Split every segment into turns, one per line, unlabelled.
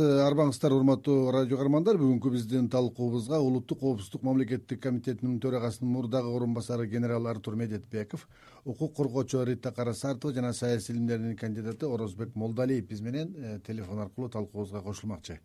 арбаңыздар урматтуу радио каармандар бүгүнкү биздин талкуубузга улуттук коопсуздук мамлекеттик комитетинин төрагасынын мурдагы орун басары генерал артур медетбеков укук коргоочу рита карасартова жана саясий илимдердин кандидаты орозбек молдалиев биз менен э, телефон аркылуу талкуубузга кошулмакчы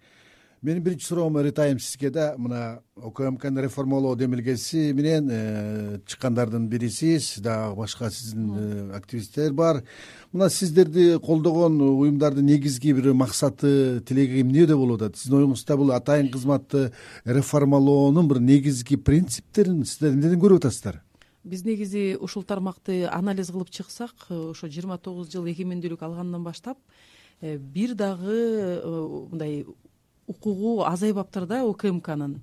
менин биринчи суроом ритайым сизге да. Мына укмкны реформалоо демилгеси менен э, чыккандардын бирисиз дагы башка сиздин э, активисттер бар. Мына сиздерди колдогон уюмдардын негизги бир максаты тилеги эмнеде болуп атат? Сиздин оюңузда бул атайын кызматты реформалоонун бир негизги принциптерин сиздер эмнеден көрүп атасыздар?
Биз негизи ушул тармакты анализ кылып чыксак ошо жыйырма тогуз жыл эгемендүүлүк алгандан баштап э, бир дагы мындай укугу азайбаптыр да укмкнын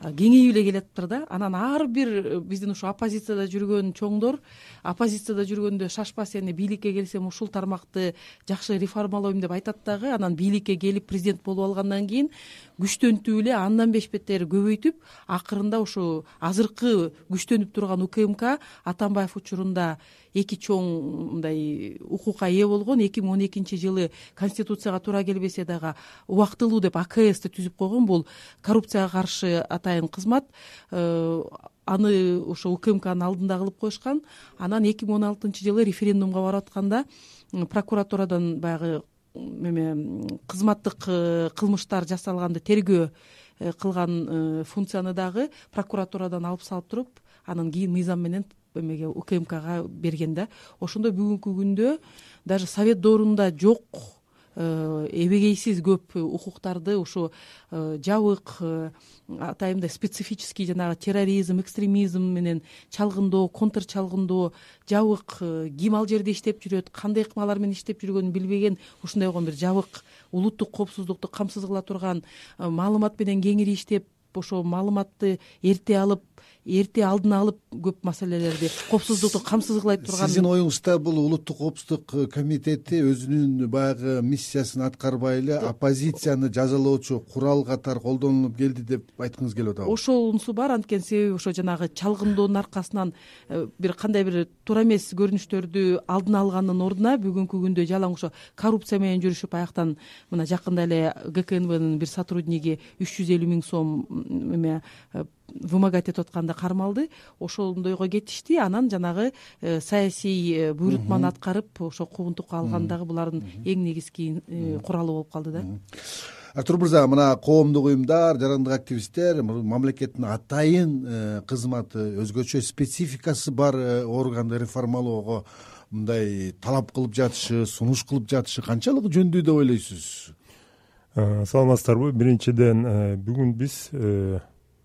кеңейип эле келатыптыр да. Анан ар бир э, биздин ушу оппозицияда жүргөн чоңдор оппозицияда жүргөндө шашпа сени бийликке келсем ушул тармакты жакшы реформалойм деп айтат дагы. Анан бийликке келип президент болуп алгандан кийин күчтөнтүп эле андан бешпеттери көбөйтүп акырында ушу азыркы күчтөнүп турган укмк атамбаев учурунда эки чоң мындай укукка ээ болгон эки миң он экинчи жылы конституцияга туура келбесе дагы убактылуу деп аксты түзүп койгон бул коррупцияга каршы атайын кызмат э, аны ошо укмкнын алдында кылып коюшкан. Анан эки миң он алтынчы жылы референдумга барып атканда прокуратурадан баягы эме кызматтык э, кылмыштар жасалганды тергөө э, кылган функцияны дагы прокуратурадан алып салып туруп анан кийин мыйзам менен эмеге укмкга берген да. Ошондо бүгүнкү күндө даже совет доорунда жок э, эбегейсиз көп укуктарды ушу э, жабык э, атайын мындай специфический жанагы терроризм экстремизм менен чалгындоо контр чалгындоо жабык ким ал жерде иштеп жүрөт кандай ыкмалар менен иштеп жүргөнүн билбеген ушундай болгон бир жабык улуттук коопсуздукту камсыз кыла турган маалымат менен кеңири иштеп ошол маалыматты эрте алып эрте алдын алып көп маселелерди коопсуздукту камсыз кылай турган
сиздин оюңузда бул улуттук коопсуздук комитети өзүнүн баягы миссиясын аткарбай эле оппозицияны жазалоочу курал катары колдонулуп келди деп айткыңыз келип атабы
ошонусу бар анткени себеби ошо жанагы чалгындоонун аркасынан э, бир кандай бир туура эмес көрүнүштөрдү алдын алгандын ордуна бүгүнкү күндө жалаң ошо коррупция менен жүрүшүп аяктан мына жакында эле гкнбнын бир сотрудниги үч жүз элүү миң сом эме э, вымогать этип атканда кармалды ошондойго кетишти анан жанагы э, саясий э, буйрутманы аткарып ошо куугунтукка алган дагы булардын эң негизги э, куралы болуп калды да.
Артур мырза мына коомдук уюмдар жарандык активисттер мамлекеттин атайын кызматы өзгөчө спецификасы бар органды реформалоого мындай талап кылып жатышы сунуш кылып жатышы канчалык жөндүү деп ойлойсуз?
Саламатсыздарбы. Биринчиден бүгүн биз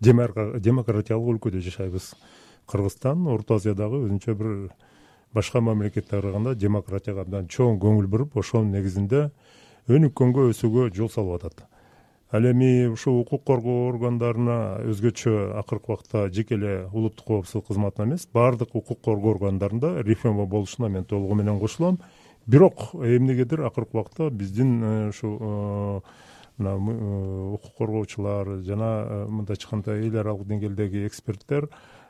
демократиялык өлкөдө жашайбыз. Кыргызстан орто азиядагы өзүнчө бир башка мамлекеттерге караганда демократияга абдан чоң көңүл буруп ошонун негизинде өнүккөнгө өсүүгө жол салып атат. Ал эми ушул укук коргоо органдарына өзгөчө акыркы убакта жеке эле улуттук коопсуздук кызматына эмес баардык укук коргоо органдарында реформа болушуна мен толугу менен кошулам. Бирок эмнегедир акыркы убакта биздин э, ушул э, мына э, укук коргоочулар жана э, мындайча айтканда эл аралык деңгээлдеги эксперттер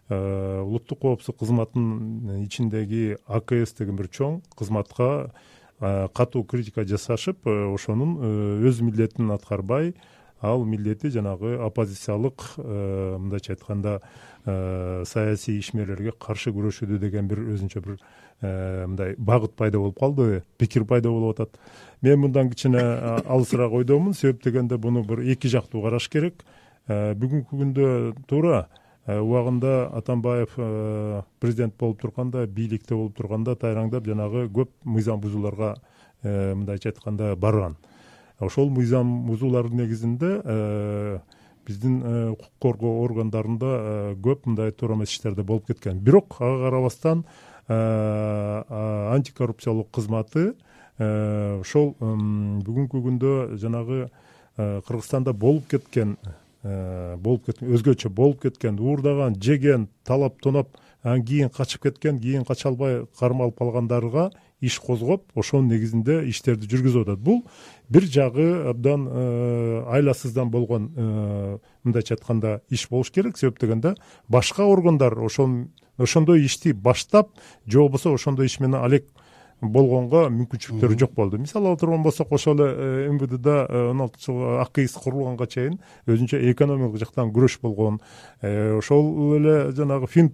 э, улуттук коопсуздук кызматынын ичиндеги акс деген бир чоң кызматка катуу критика жасашып ошонун өз милдетин аткарбай ал милдети жанагы оппозициялык мындайча айтканда саясий ишмерлерге каршы күрөшүүдө деген бир өзүнчө бир мындай багыт пайда болуп калды пикир пайда болуп атат. Мен мындан кичине алысыраак ойдомун себеп дегенде буну бир эки жактуу караш керек. Бүгүнкү күндө туура убагында атамбаев президент болуп турганда бийликте болуп турганда тайраңдап жанагы көп мыйзам бузууларга мындайча айтканда барган ошол мыйзам бузуулардын негизинде биздин укук коргоо органдарында көп мындай туура эмес иштерде болуп кеткен. Бирок ага карабастан антикоррупциялык кызматы Э, ошол бүгүнкү күндө жанагы э, кыргызстанда болуп кеткен э, болуп кеткен өзгөчө болуп кеткен уурдаган жеген талап тоноп анан кийин качып кеткен кийин кача албай кармалып калгандарга иш козгоп ошонун негизинде иштерди жүргүзүп атат. Бул бир жагы абдан айласыздан болгон мындайча айтканда иш болуш керек. Себеп дегенде башка органдар ошондой ишти баштап же болбосо ошондой иш менен алек болгонго мүмкүнчүлүктөрү жок болду. Мисалы ала турган болсок ошол эле мвдда он алтынчы жылы акиз курулганга чейин өзүнчө экономикалык жактан күрөш болгон. Ошол эле жанагы фин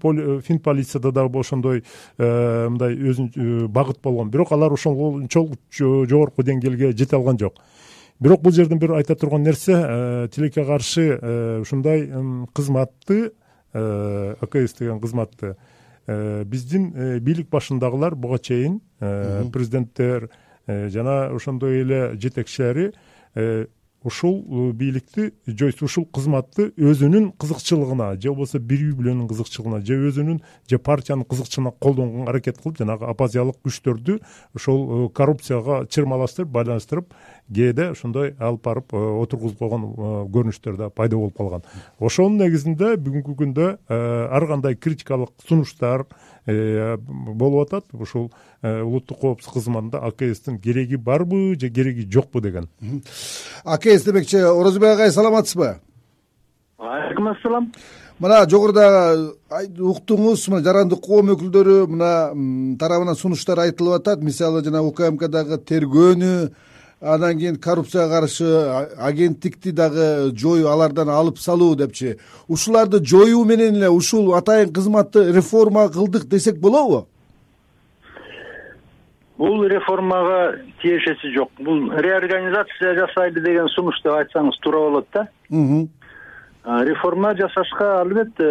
полицияда дагы ошондой мындай өзүн багыт болгон. Бирок алар ошончолук жогорку деңгээлге жете алган жок. Бирок бул жерден бир айта турган нерсе тилекке каршы ушундай кызматты акс деген кызматты Э, биздин э, бийлик башындагылар буга чейин э, президенттер жана ошондой эле жетекчилери ушул бийликти же ушул кызматты өзүнүн кызыкчылыгына же болбосо бир үй бүлөнүн кызыкчылыгына же өзүнүн же партиянын кызыкчылыгына колдонгонго аракет кылып жанагы оппозициялык күчтөрдү ошол коррупцияга чырмалаштырып байланыштырып кээде ошондой алып барып отургузуп койгон көрүнүштөр да пайда болуп калган. Ошонун негизинде бүгүнкү күндө ар кандай критикалык сунуштар болуп атат ушул улуттук коопсуздук кызматында акстин кереги барбы же кереги жокпу деген.
Акс демекчи орозбек агай саламатсызбы?
Алейкум ассалам.
Мына жогоруда уктуңуз мына жарандык коом өкүлдөрү мына тарабынан сунуштар айтылып атат. Мисалы жана укмкдагы тергөөнү андан кийин коррупцияга каршы агенттикти дагы жоюу алардан алып салуу депчи. Ушуларды жоюу менен эле ушул атайын кызматты реформа кылдык десек болобу?
Бул реформага тиешеси жок. Бул реорганизация жасайлы деген сунуш деп айтсаңыз туура болот да. Реформа жасашка албетте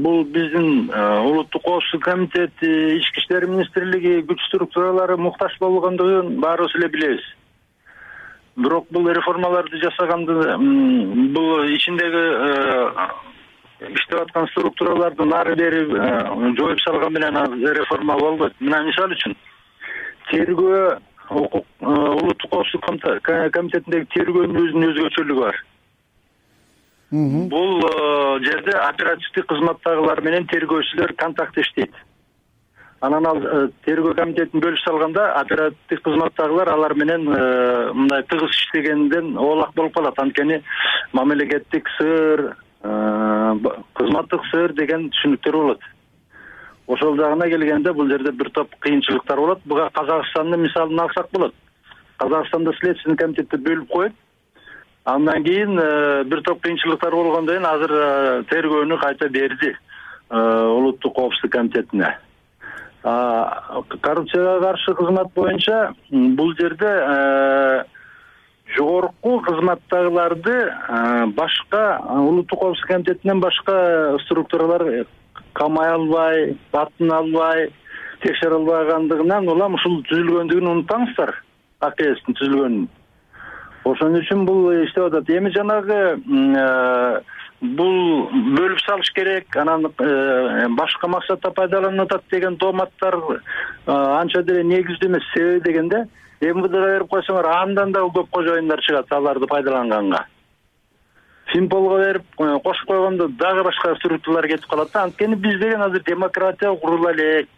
бул биздин улуттук коопсуздук комитети ички иштер министрлиги күч структуралары муктаж болгондугун баарыбыз эле билебиз бирок бул реформаларды жасаганды бул ичиндеги иштеп аткан структураларды нары бери жоюп салган менен реформа болбойт мына мисалы үчүн тергөө укук улуттук коопсуздук комитетиндеги тергөөнүн өзүнүн өзгөчөлүгү бар. Бул жерде оперативдик кызматтагылар менен тергөөчүлөр контакт иштейт анан ал тергөө комитетин бөлүп салганда оперативдик кызматтагылар алар менен мындай тыгыз иштегенден оолак болуп калат. Анткени мамлекеттик сыр кызматтык сыр деген түшүнүктөр болот. Ошол жагына келгенде бул жерде бир топ кыйынчылыктар болот. Буга казакстандын мисалын алсак болот. Казакстанда следственный комитетти бөлүп коет. Андан кийин э, бир топ кыйынчылыктар болгондон кийин азыр э, тергөөнү кайта берди э, улуттук коопсуздук комитетине коррупцияга каршы кызмат боюнча бул жерде жогорку кызматтагыларды башка улуттук коопсуздук комитетинен башка структуралар камай албай батын албай текшере албагандыгынан улам ушул түзүлгөндүгүн унутпаңыздар акстин түзүлгөнүн. Ошон үчүн бул иштеп атат. Эми жанагы э, бул бөлүп салыш керек анан э, башка максатта пайдаланып атат деген дооматтар э, анча деле негиздүү эмес себеби дегенде мвдга берип койсоңор андан дагы көп кожоюндар чыгат аларды пайдаланганга. Финполго берип кошуп койгондо дагы башка структуралар кетип калат да. Анткени биз деген азыр демократия курула элек.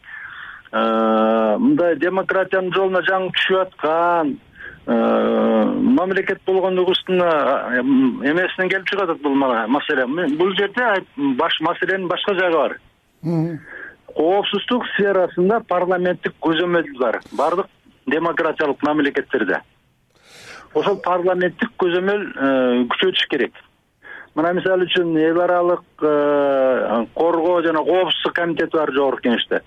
Э, мындай демократиянын жолуна жаңы түшүп аткан э, мамлекет болгондугубуздун э, эмесинен келип чыгып атат бул маселе. Бул жерде маселенин башка жагы бар. Коопсуздук сферасында парламенттик көзөмөл бар. Баардык демократиялык мамлекеттерде. Ошол парламенттик көзөмөл күчөтүш керек. Мына мисалы үчүн эл аралык э, коргоо жана коопсуздук комитети бар жогорку кеңеште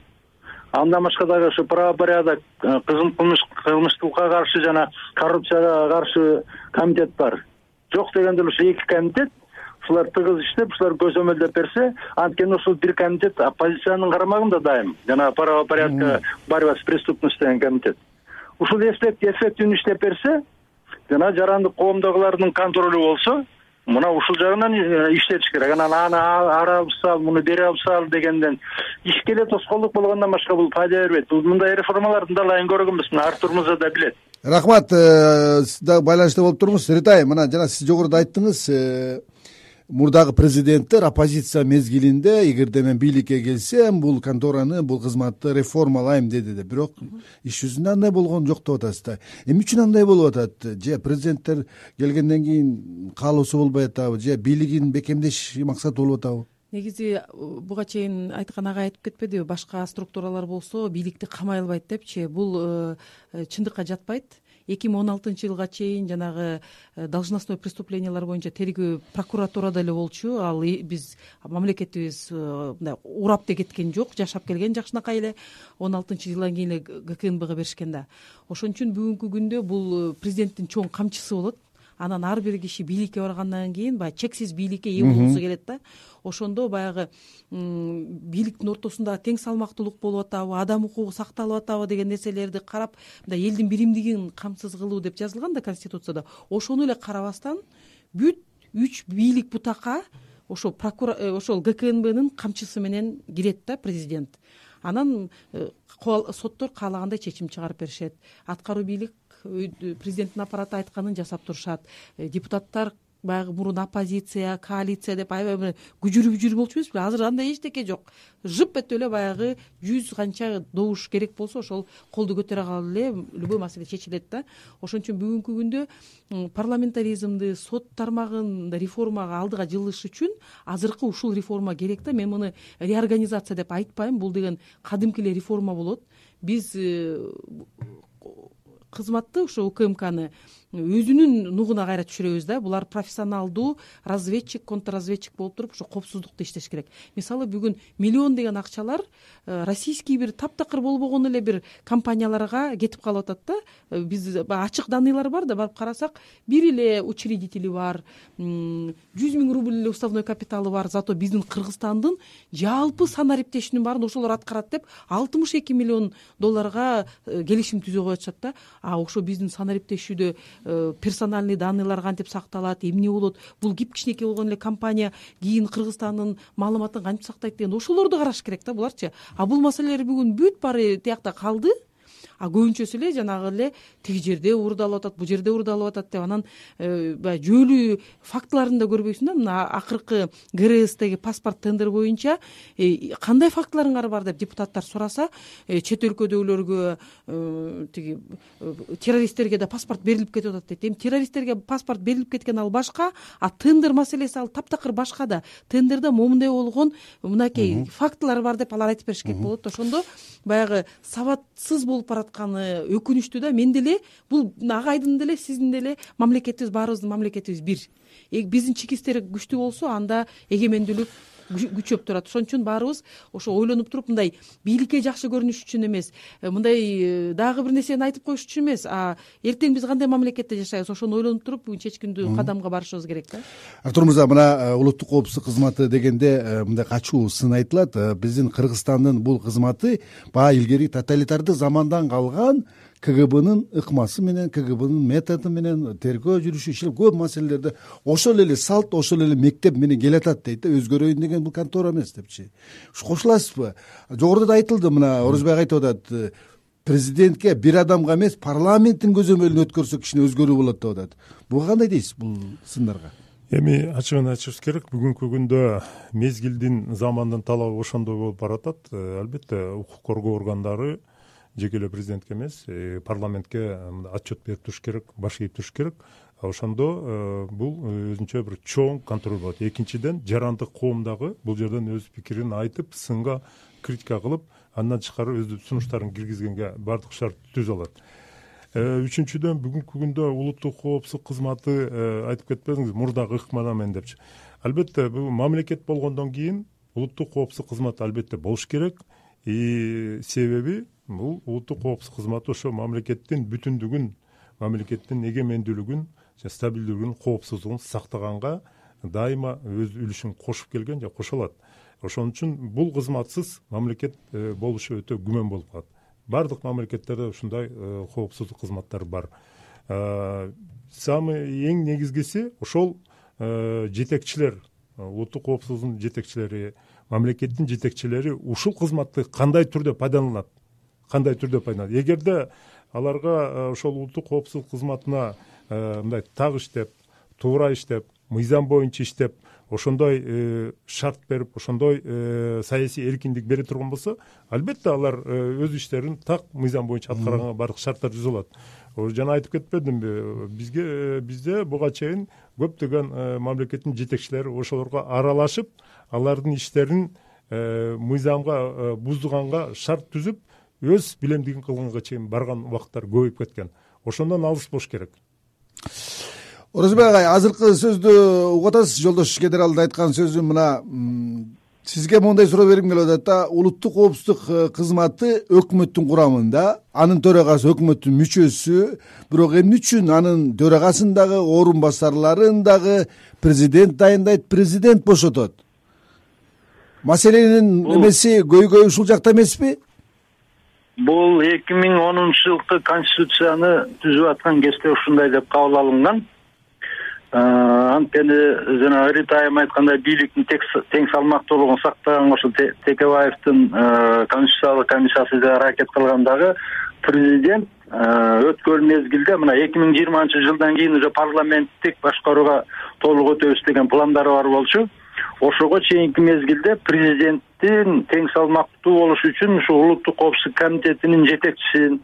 андан башка дагы ушу правопорядок э, кылмыштыкка каршы жана коррупцияга каршы комитет бар. Жок дегенде эле ушу эки комитет ушулар тыгыз иштеп ушулар көзөмөлдөп берсе анткени ушул бир комитет оппозициянын карамагында дайым. Жана правопорядка борьба с преступностью деген комитет. Ушул эффективдүү иштеп берсе жана жарандык коомдогулардын контролу болсо мына ушул жагынан э, иштетиш керек анан аны ары алып сал муну бери алып сал дегенден ишке эле тоскоолдук болгондон башка бул пайда бербейт. Бул мындай реформаларды далайын көргөнбүз мына артур мырза да билет.
Рахмат э, сиз дагы байланышта болуп туруңуз ритай мына жана сиз жогоруда айттыңыз э, мурдагы президенттер оппозиция мезгилинде эгерде мен бийликке келсем бул контораны бул кызматты реформалайм деди деп. Бирок иш жүзүндө андай болгон жок деп атасыз да. Эмне үчүн андай болуп атат? Же президенттер келгенден кийин каалоосу болбой атабы же бийлигин бекемдеш максаты болуп атабы?
Негизи буга чейин айткан агай айтып кетпедиби башка структуралар болсо бийликти камай албайт депчи. Бул чындыкка жатпайт эки миң он алтынчы жылга чейин жанагы э, должностной преступлениялар боюнча тергөө прокуратурада эле болчу. Ал биз мамлекетибиз э, мындай урап да кеткен жок жашап келген жакшынакай эле он алтынчы жылдан кийин эле гкнбга беришкен да. Ошон үчүн бүгүнкү күндө бул э, президенттин чоң камчысы болот анан ар бир киши бийликке баргандан кийин баягы чексиз бийликке ээ болгусу келет да. Ошондо баягы бийликтин ортосунда тең салмактуулук болуп атабы адам укугу сакталып атабы деген нерселерди карап мындай элдин биримдигин камсыз кылуу деп жазылган да конституцияда. Ошону эле карабастан бүт үч бийлик бутакка ошол э, ошол гкнбнын камчысы менен кирет да президент. Анан э, соттор каалагандай чечим чыгарып беришет. Аткаруу бийлик президенттин аппараты айтканын жасап турушат. Э, депутаттар баягы мурун оппозиция коалиция деп аябай бир күжүрүү бүжүрүү болчу эмеспи азыр андай эчтеке жок. Жып этип эле баягы жүз канча добуш керек болсо ошол колду көтөрө калып эле любой маселе чечилет да. Ошон үчүн бүгүнкү күндө парламентаризмди сот тармагын реформага алдыга жылыш үчүн азыркы ушул реформа керек да. Мен муну реорганизация деп айтпайм. Бул деген кадимки эле реформа болот. Биз э, кызматты ушул укмкны өзүнүн нугуна кайра түшүрөбүз да. Булар профессионалдуу разведчик контрразведчик болуп туруп ошо коопсуздукта иштеш керек. Мисалы бүгүн миллион деген акчалар э, российский бир таптакыр болбогон эле бир компанияларга кетип калып атат да. Э, биз ачык данныйлар бар да. Барып карасак бир эле учредители бар жүз миң рубль эле уставной капиталы бар. Зато биздин кыргызстандын жалпы санариптешүүнүн баарын ошолор аткарат деп алтымыш эки миллион долларга э, келишим түзүп коюп атышат да. А ошо биздин санариптешүүдө персональный данныйлар кантип сакталат эмне болот? Бул кип кичинекей болгон эле компания кийин кыргызстандын маалыматын кантип сактайт деген ошолорду караш керек да буларчы. А бул маселелер бүгүн бүт баары тиякта калды а көбүнчөсү эле жанагы эле тиги жерде уурдалып атат бул жерде уурдалып атат деп анан э, баягы жөлүү фактыларын да көрбөйсүң да. Мына акыркы грстеги паспорт тендер боюнча э, кандай фактыларыңар бар деп депутаттар сураса э, чет өлкөдөгүлөргө тиги террористтерге да паспорт берилип кетип атат дейт. Эми террористтерге паспорт берилип кеткен ал башка а тендер маселеси ал таптакыр башка да. Тендерде момундай болгон мынакей фактылар бар деп алар айтып беришкен болот ошондо баягы сабатсыз болуп барат өкүнүчтүү да. Мен деле бул агайдын деле сиздин деле мамлекетибиз баарыбыздын мамлекетибиз бир биздин чекисттер күчтүү болсо анда эгемендүүлүк күчөп турат. Ошон үчүн баарыбыз ошо ойлонуп туруп мындай бийликке жакшы көрүнүш үчүн эмес э, мындай э, дагы бир нерсени айтып коюш үчүн эмес а эртең биз кандай мамлекетте жашайбыз? Ошону ойлонуп туруп чечкиндүү кадамга барышыбыз керек да.
Артур мырза мына э, улуттук коопсуздук кызматы дегенде мындай качуу сын айтылат биздин кыргызстандын бул кызматы баягы илгери тоталитардык замандан калган кгбнын ыкмасы менен кгбнын методу менен тергөө жүрүшү иштеп көп маселелерде ошол эле салт ошол эле мектеп менен келатат дейт да өзгөрөйүн деген бул контора эмес депчи. Кошуласызбы? Жогоруда да айтылды мына орозбек айтып атат президентке бир адамга эмес парламенттин көзөмөлүн өткөрсөк кичине өзгөрүү болот деп атат. Буга кандай дейсиз бул сындарга
эми ачыгын айтышыбыз керек. Бүгүнкү күндө мезгилдин замандын талабы ошондой болуп баратат. Э, албетте укук коргоо органдары жеке эле президентке эмес э, парламентке отчет берип туруш керек баш ийип туруш керек. Ошондо э, бул өзүнчө бир чоң контроль болот. Экинчиден жарандык коом дагы бул жерден өз пикирин айтып сынга критика кылып андан тышкары өз сунуштарын киргизгенге баардык шарт түзүп алат. Э, үчүнчүдөн бүгүнкү күндө улуттук коопсуздук кызматы айтып кетпедиңизби мурдагы ыкмада менен депчи. Албетте бул мамлекет болгондон кийин улуттук коопсуздук кызматы албетте болуш керек. И себеби бул улуттук коопсуздук кызматы ошо мамлекеттин бүтүндүгүн мамлекеттин эгемендүүлүгүн жана стабилдүүлүгүн коопсуздугун сактаганга дайыма өз үлүшүн кошуп келген жана кошо алат ошон үчүн бул кызматсыз мамлекет э, болушу өтө күмөн болуп калат. Баардык мамлекеттерде ушундай э, коопсуздук кызматтар бар. Э, самый эң негизгиси ошол жетекчилер улуттук коопсуздуктун жетекчилери мамлекеттин жетекчилери ушул кызматты кандай түрдө пайдаланат кандай түрдө пайдаланат? Эгерде аларга э, ошол улуттук коопсуздук кызматына э, мындай так иштеп туура иштеп мыйзам боюнча иштеп ошондой э, шарт берип ошондой саясий эркиндик бере турган болсо албетте алар өз иштерин так мыйзам боюнча аткарганга баардык шарттар түзүлүп алат жана айтып кетпедимби бизге бизде буга чейин көптөгөн мамлекеттин жетекчилери ошолорго аралашып алардын иштерин мыйзамга бузганга шарт түзүп өз билемдигин кылганга чейин барган убакыттар көбөйүп кеткен. Ошондон алыс болуш керек.
Оразбек агай азыркы сөздү угуп атасыз. Жолдош генералдын айткан сөзү мына сизге моундай суроо бергим келип атат да. Улуттук коопсуздук э, кызматы өкмөттүн курамында анын төрагасы өкмөттүн мүчөсү. Бирок эмне үчүн анын төрагасын дагы орун басарларын дагы президент дайындайт президент бошотот? Маселенин эмеси көйгөйү ушул жакта эмеспи
бул эки миң онунчу жылкы конституцияны түзүп аткан кезде ушундай деп кабыл алынган. Анткени жанагы рита айым айткандай бийликтин тең салмактуулугун сактаган ошо текебаевдин конституциялык комиссиясы аракет кылган дагы президент өткөн мезгилде мына эки миң жыйырманчы жылдан кийин уже парламенттик башкарууга толук өтөбүз деген пландары бар болчу ошого чейинки мезгилде президенттин тең салмактуу болушу үчүн ушул улуттук коопсуздук комитетинин жетекчисин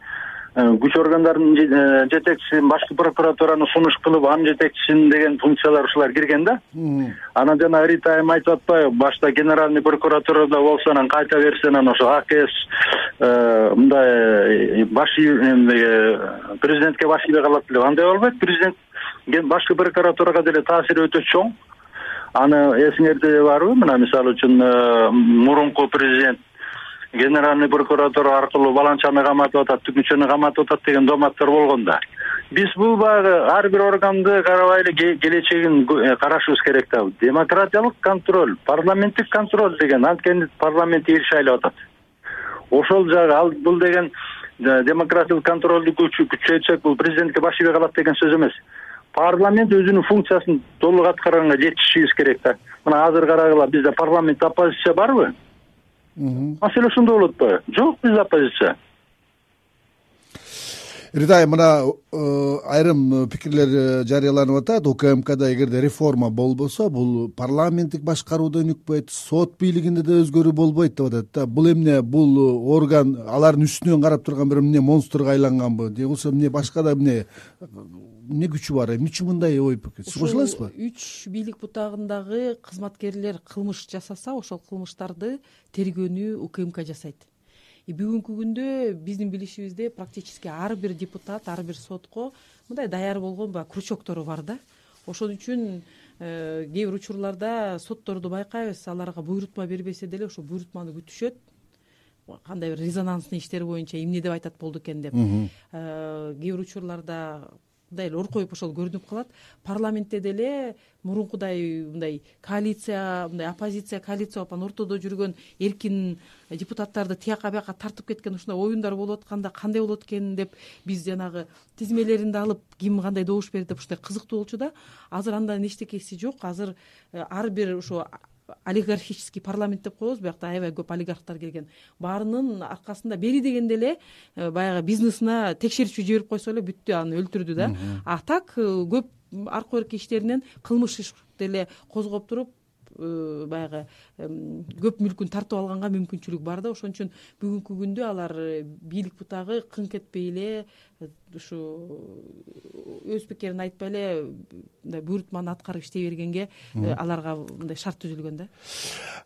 Э, күч органдарынын э, жетекчисин башкы прокуратураны сунуш кылып анын жетекчисин деген функциялар ушулар кирген да. Анан жана рита айым айтып атпайбы башта генеральный прокуратурада болсо анан кайта берсе анан ошо акс э, мындай баш президентке баш ийбей калат деп андай болбойт. Президент башкы прокуратурага деле таасири өтө чоң аны эсиңерде барбы? Мына мисалы үчүн мурунку президент генеральный прокуратура аркылуу баланчаны каматып атат түгүнчөнү каматып атат деген доматтар болгон да биз бул баягы ар бир органды карабай эле келечегин э, карашыбыз керек да. Демократиялык контроль парламенттик контроль деген анткени парламент эл шайлап атат. Ошол жагы ал бул деген э, демократиялык контролду күчөйтсөк бул президентке баш ийбей калат деген сөз эмес парламент өзүнүн функциясын толук аткарганга жетишишибиз керек да. Мына азыр карагыла бизде парламентте оппозиция барбы? Маселе ошондо болуп атпайбы жок бизде оппозиция
ритай мына э, айрым пикирлер э, жарыяланып атат. Укмкда эгерде реформа болбосо бул парламенттик башкарууда өнүкпөйт сот бийлигинде да өзгөрүү болбойт деп атат да. Бул эмне? Бул орган алардын үстүнөн карап турган бир эмне? Монстрго айланганбы же болбосо эмне башка да эмне? Эмне күчү бар? Эмне үчүн мындай ой пикир сиз кошуласызбы
үч бийлик бутагындагы кызматкерлер кылмыш жасаса ошол кылмыштарды тергөөнү укмк жасайт бүгүнкү күндө биздин билишибизде практически ар бир депутат ар бир сотко мындай даяр болгон баягы крючоктору бар да. Ошон үчүн э, кээ бир учурларда сотторду байкайбыз аларга буйрутма бербесе деле ошол буйрутманы күтүшөт. Кандай бир резонансный иштер боюнча эмне деп айтат болду экен деп. Э, кээ бир учурларда мындай эле оркоюп ошол көрүнүп калат. Парламентте деле мурункудай мындай коалиция мындай оппозиция коалиция болуп анан ортодо жүргөн эркин депутаттарды тияка бияка тартып кеткен ушундай оюндар болуп атканда кандай болот экен деп биз жанагы тизмелеринди алып ким кандай добуш берди деп ушундай кызыктуу болчу да. Азыр андан эчтекеси жок. Азыр э, ар бир ошо олигархический парламент деп коебуз биякта аябай көп олигархтар келген. Баарынын аркасында бери дегенде эле э, баягы бизнесине текшерүүчү жиберип койсо эле бүттү аны өлтүрдү да. А так э, көп аркы берки иштеринен кылмыш иш деле козгоп туруп баягы көп мүлкүн тартып алганга мүмкүнчүлүк бар да. Ошон үчүн бүгүнкү күндө алар бийлик бутагы кыңк этпей эле ушу өз пикирин айтпай эле мындай буйрутманы аткарып иштей бергенге э, аларга мындай шарт түзүлгөн да.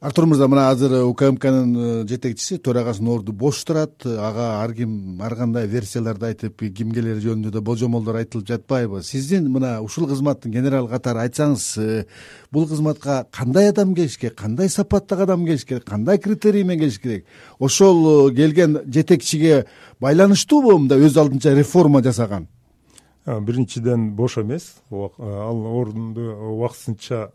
Артур мырза мына азыр укмкнын э, жетекчиси төрагасынын орду бош турат. Ага ар ким ар кандай версияларды айтып ким келери жөнүндө да божомолдор айтылып жатпайбы. Сиздин мына ушул кызматтын генералы катары айтсаңыз э, бул кызматка кандай адам келиш керек кандай сапаттагы адам келиш керек кандай критерий менен келиш керек? Ошол келген жетекчиге байланыштуубу мындай өз алдынча реформа жасаган?
Биринчиден бош эмес. Ал орунду убактысынча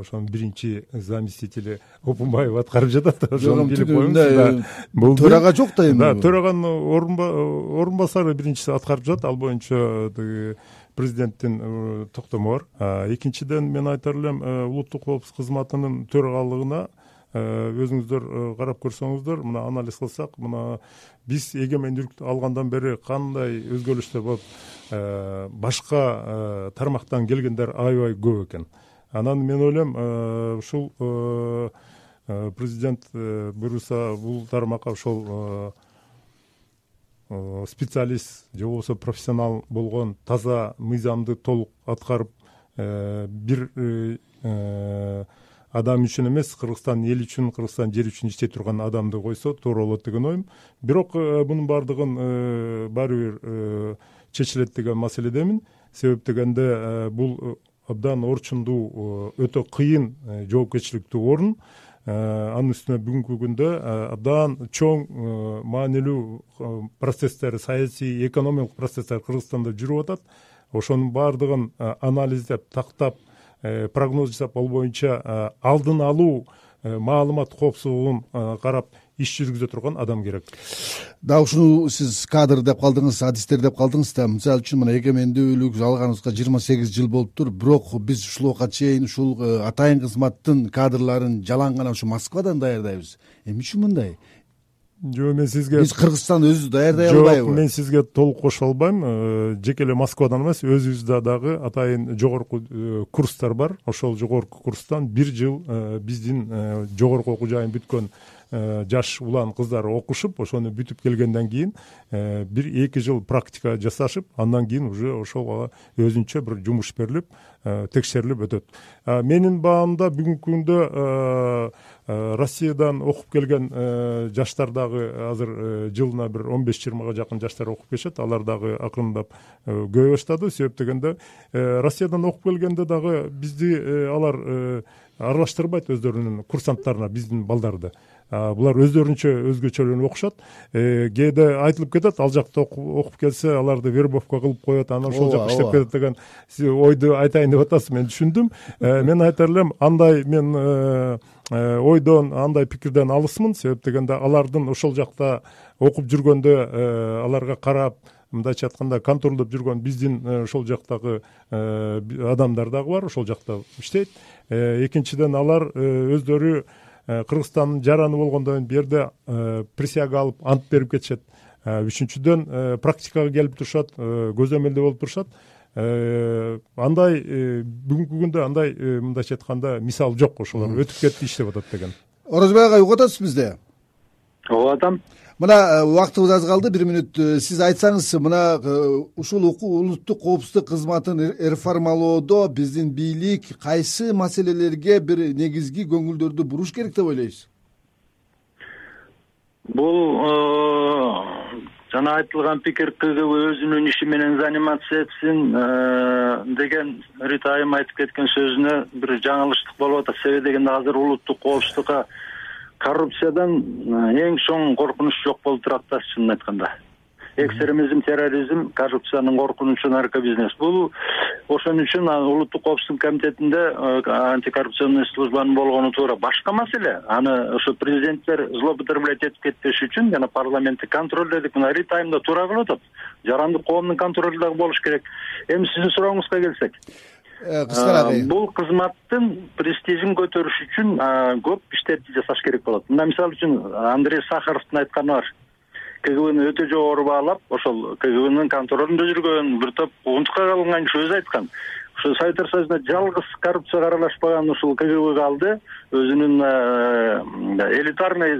ошонун биринчи заместители опунбаев аткарып жатат ошону билип коюңуз
бул төрага жок да эми
төраганын орун басары биринчиси аткарып жатат. Ал боюнча тиги президенттин э, токтому бар экинчиден мен айтар элем э, улуттук коопсуздук кызматынын төрагалыгына Э, өзүңүздөр карап көрсөңүздөр мына анализ кылсак мына биз эгемендүүлүктү алгандан бери кандай өзгөрүштөр болуп башка тармактан келгендер аябай көп экен. Анан мен ойлойм ушул президент буюрса бул тармакка ошол специалист же болбосо профессионал болгон таза мыйзамды толук аткарып бир адам үчүн эмес кыргызстандын эли үчүн кыргызстан жери үчүн иштей турган адамды койсо туура болот деген оюм. Бирок мунун баардыгын баары бир чечилет деген маселедемин. Себеп дегенде бул абдан орчундуу өтө кыйын жоопкерчиликтүү орун анын үстүнө бүгүнкү күндө абдан чоң маанилүү процесстер саясий экономикалык процесстер кыргызстанда жүрүп атат. Ошонун баардыгын анализдеп тактап э, прогноз жасап ал боюнча алдын алуу э, маалымат коопсуздугун карап иш жүргүзө турган адам керек.
Дагы ушуну сиз кадр деп калдыңыз адистер деп калдыңыз да. Мисалы үчүн мына эгемендүүлүк алганыбызга жыйырма сегиз жыл болуптур. Бирок биз ушул убакка чейин ушул э, атайын кызматтын кадрларын жалаң гана ушу москвадан даярдайбыз. Эмне үчүн мындай?
Жок мен сизге
биз кыргызстан өзүбүз даярдай албайбы?
жок мен сизге толук кошула албайм. Э, жеке эле москвадан эмес өзүбүздө дагы атайын жогорку э, курстар бар. Ошол жогорку курстан бир жыл биздин жогорку окуу жайын бүткөн жаш улан кыздар окушуп ошону бүтүп келгенден кийин э, бир эки жыл практика жасашып андан кийин уже ошого өзүнчө бир жумуш берилип э, текшерилип өтөт. Менин баамда бүгүнкү күндө россиядан окуп келген жаштар дагы азыр жылына бир он беш жыйырмага жакын жаштар окуп келишет алар дагы акырындап көбөйө баштады. Себеп дегенде россиядан окуп келгенде дагы бизди алар аралаштырбайт өздөрүнүн курсанттарына биздин балдарды. Булар өздөрүнчө өзгөчөлөнүп окушат. Э, кээде айтылып кетет ал жакта окуп келсе аларды вербовка кылып коет анан ошол жака иштеп кетет деген ойду айтайын деп атасыз мен түшүндүм. Э, мен айтар элем андай мен э, ойдон андай пикирден алысмын. Себеп дегенде алардын ошол жакта окуп жүргөндө аларга карап мындайча айтканда контролдоп жүргөн биздин ошол жактагы адамдар дагы бар ошол жакта иштейт. Экинчиден алар өздөрү Э, кыргызстандын жараны болгондон кийин бул жерде э, присяга алып ант берип кетишет. Э, үчүнчүдөн практикага келип турушат көзөмөлдө болуп турушат. Андай бүгүнкү күндө андай мындайча айтканда мисал жок. Ошолор өтүп кетти иштеп атат деген.
Орозбек агай угуп атасызбы бизди?
Угуп атам
мына э, убактыбыз аз калды. Бир мүнөт э, сиз айтсаңыз мына э, ушул улуттук коопсуздук кызматын реформалоодо биздин бийлик кайсы маселелерге бир негизги көңүлдөрдү буруш керек деп ойлойсуз
бул жана айтылган пикир кгб өзүнүн иши менен заниматься этсин деген рита айым айтып кеткен сөзүнө бир жаңылыштык болуп атат. Себеби дегенде азыр улуттук коопсуздукка коррупциядан эң чоң коркунуч жок болуп турат да чынын айтканда. Экстремизм терроризм коррупциянын коркунучу наркобизнес бул ошон үчүн улуттук коопсуздук комитетинде антикоррупционный службанын болгону туура башка маселе. Аны ошо президенттер злоупотреблять этип кетпеш үчүн жана парламентти контролдедик мына рита айым да туура кылып атат. Жарандык коомдун контролу дагы болуш керек. Эми сиздин сурооңузга келсек
Э, кыскара
бул кызматтын престижин көтөрүш үчүн көп иштерди жасаш керек болот. Мына мисалы үчүн андрей сахаровдун айтканы бар. Кгбны өтө жогору баалап ошол кгбнын контролунда жүргөн бир топ унутка калынган киши өзү айткан. Ошо советтер союзунда жалгыз коррупцияга аралашпаган ушул кгб калды. Өзүнүн элитарный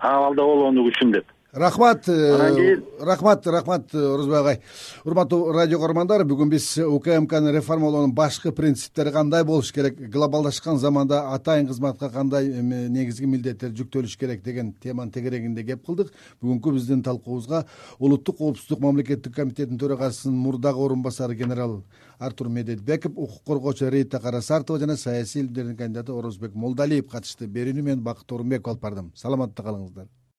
абалда болгондугу үчүн деп
рахмат э, анан кийин рахмат рахмат орозбек агай урматтуу радио көрөрмандар бүгүн биз укмкны реформалоонун башкы принциптери кандай болуш керек? Глобалдашкан заманда атайын кызматка кандай негизги милдеттер жүктөлүш керек деген теманын тегерегинде кеп кылдык. Бүгүнкү биздин талкуубузга улуттук коопсуздук мамлекеттик комитетинин төрагасынын мурдагы орун басары генерал артур медетбеков укук коргоочу рита карасартова жана саясий илимдердин кандидаты орозбек молдалиев катышты. Берүүнү мен бакыт орунбеков алып бардым. Саламатта калыңыздар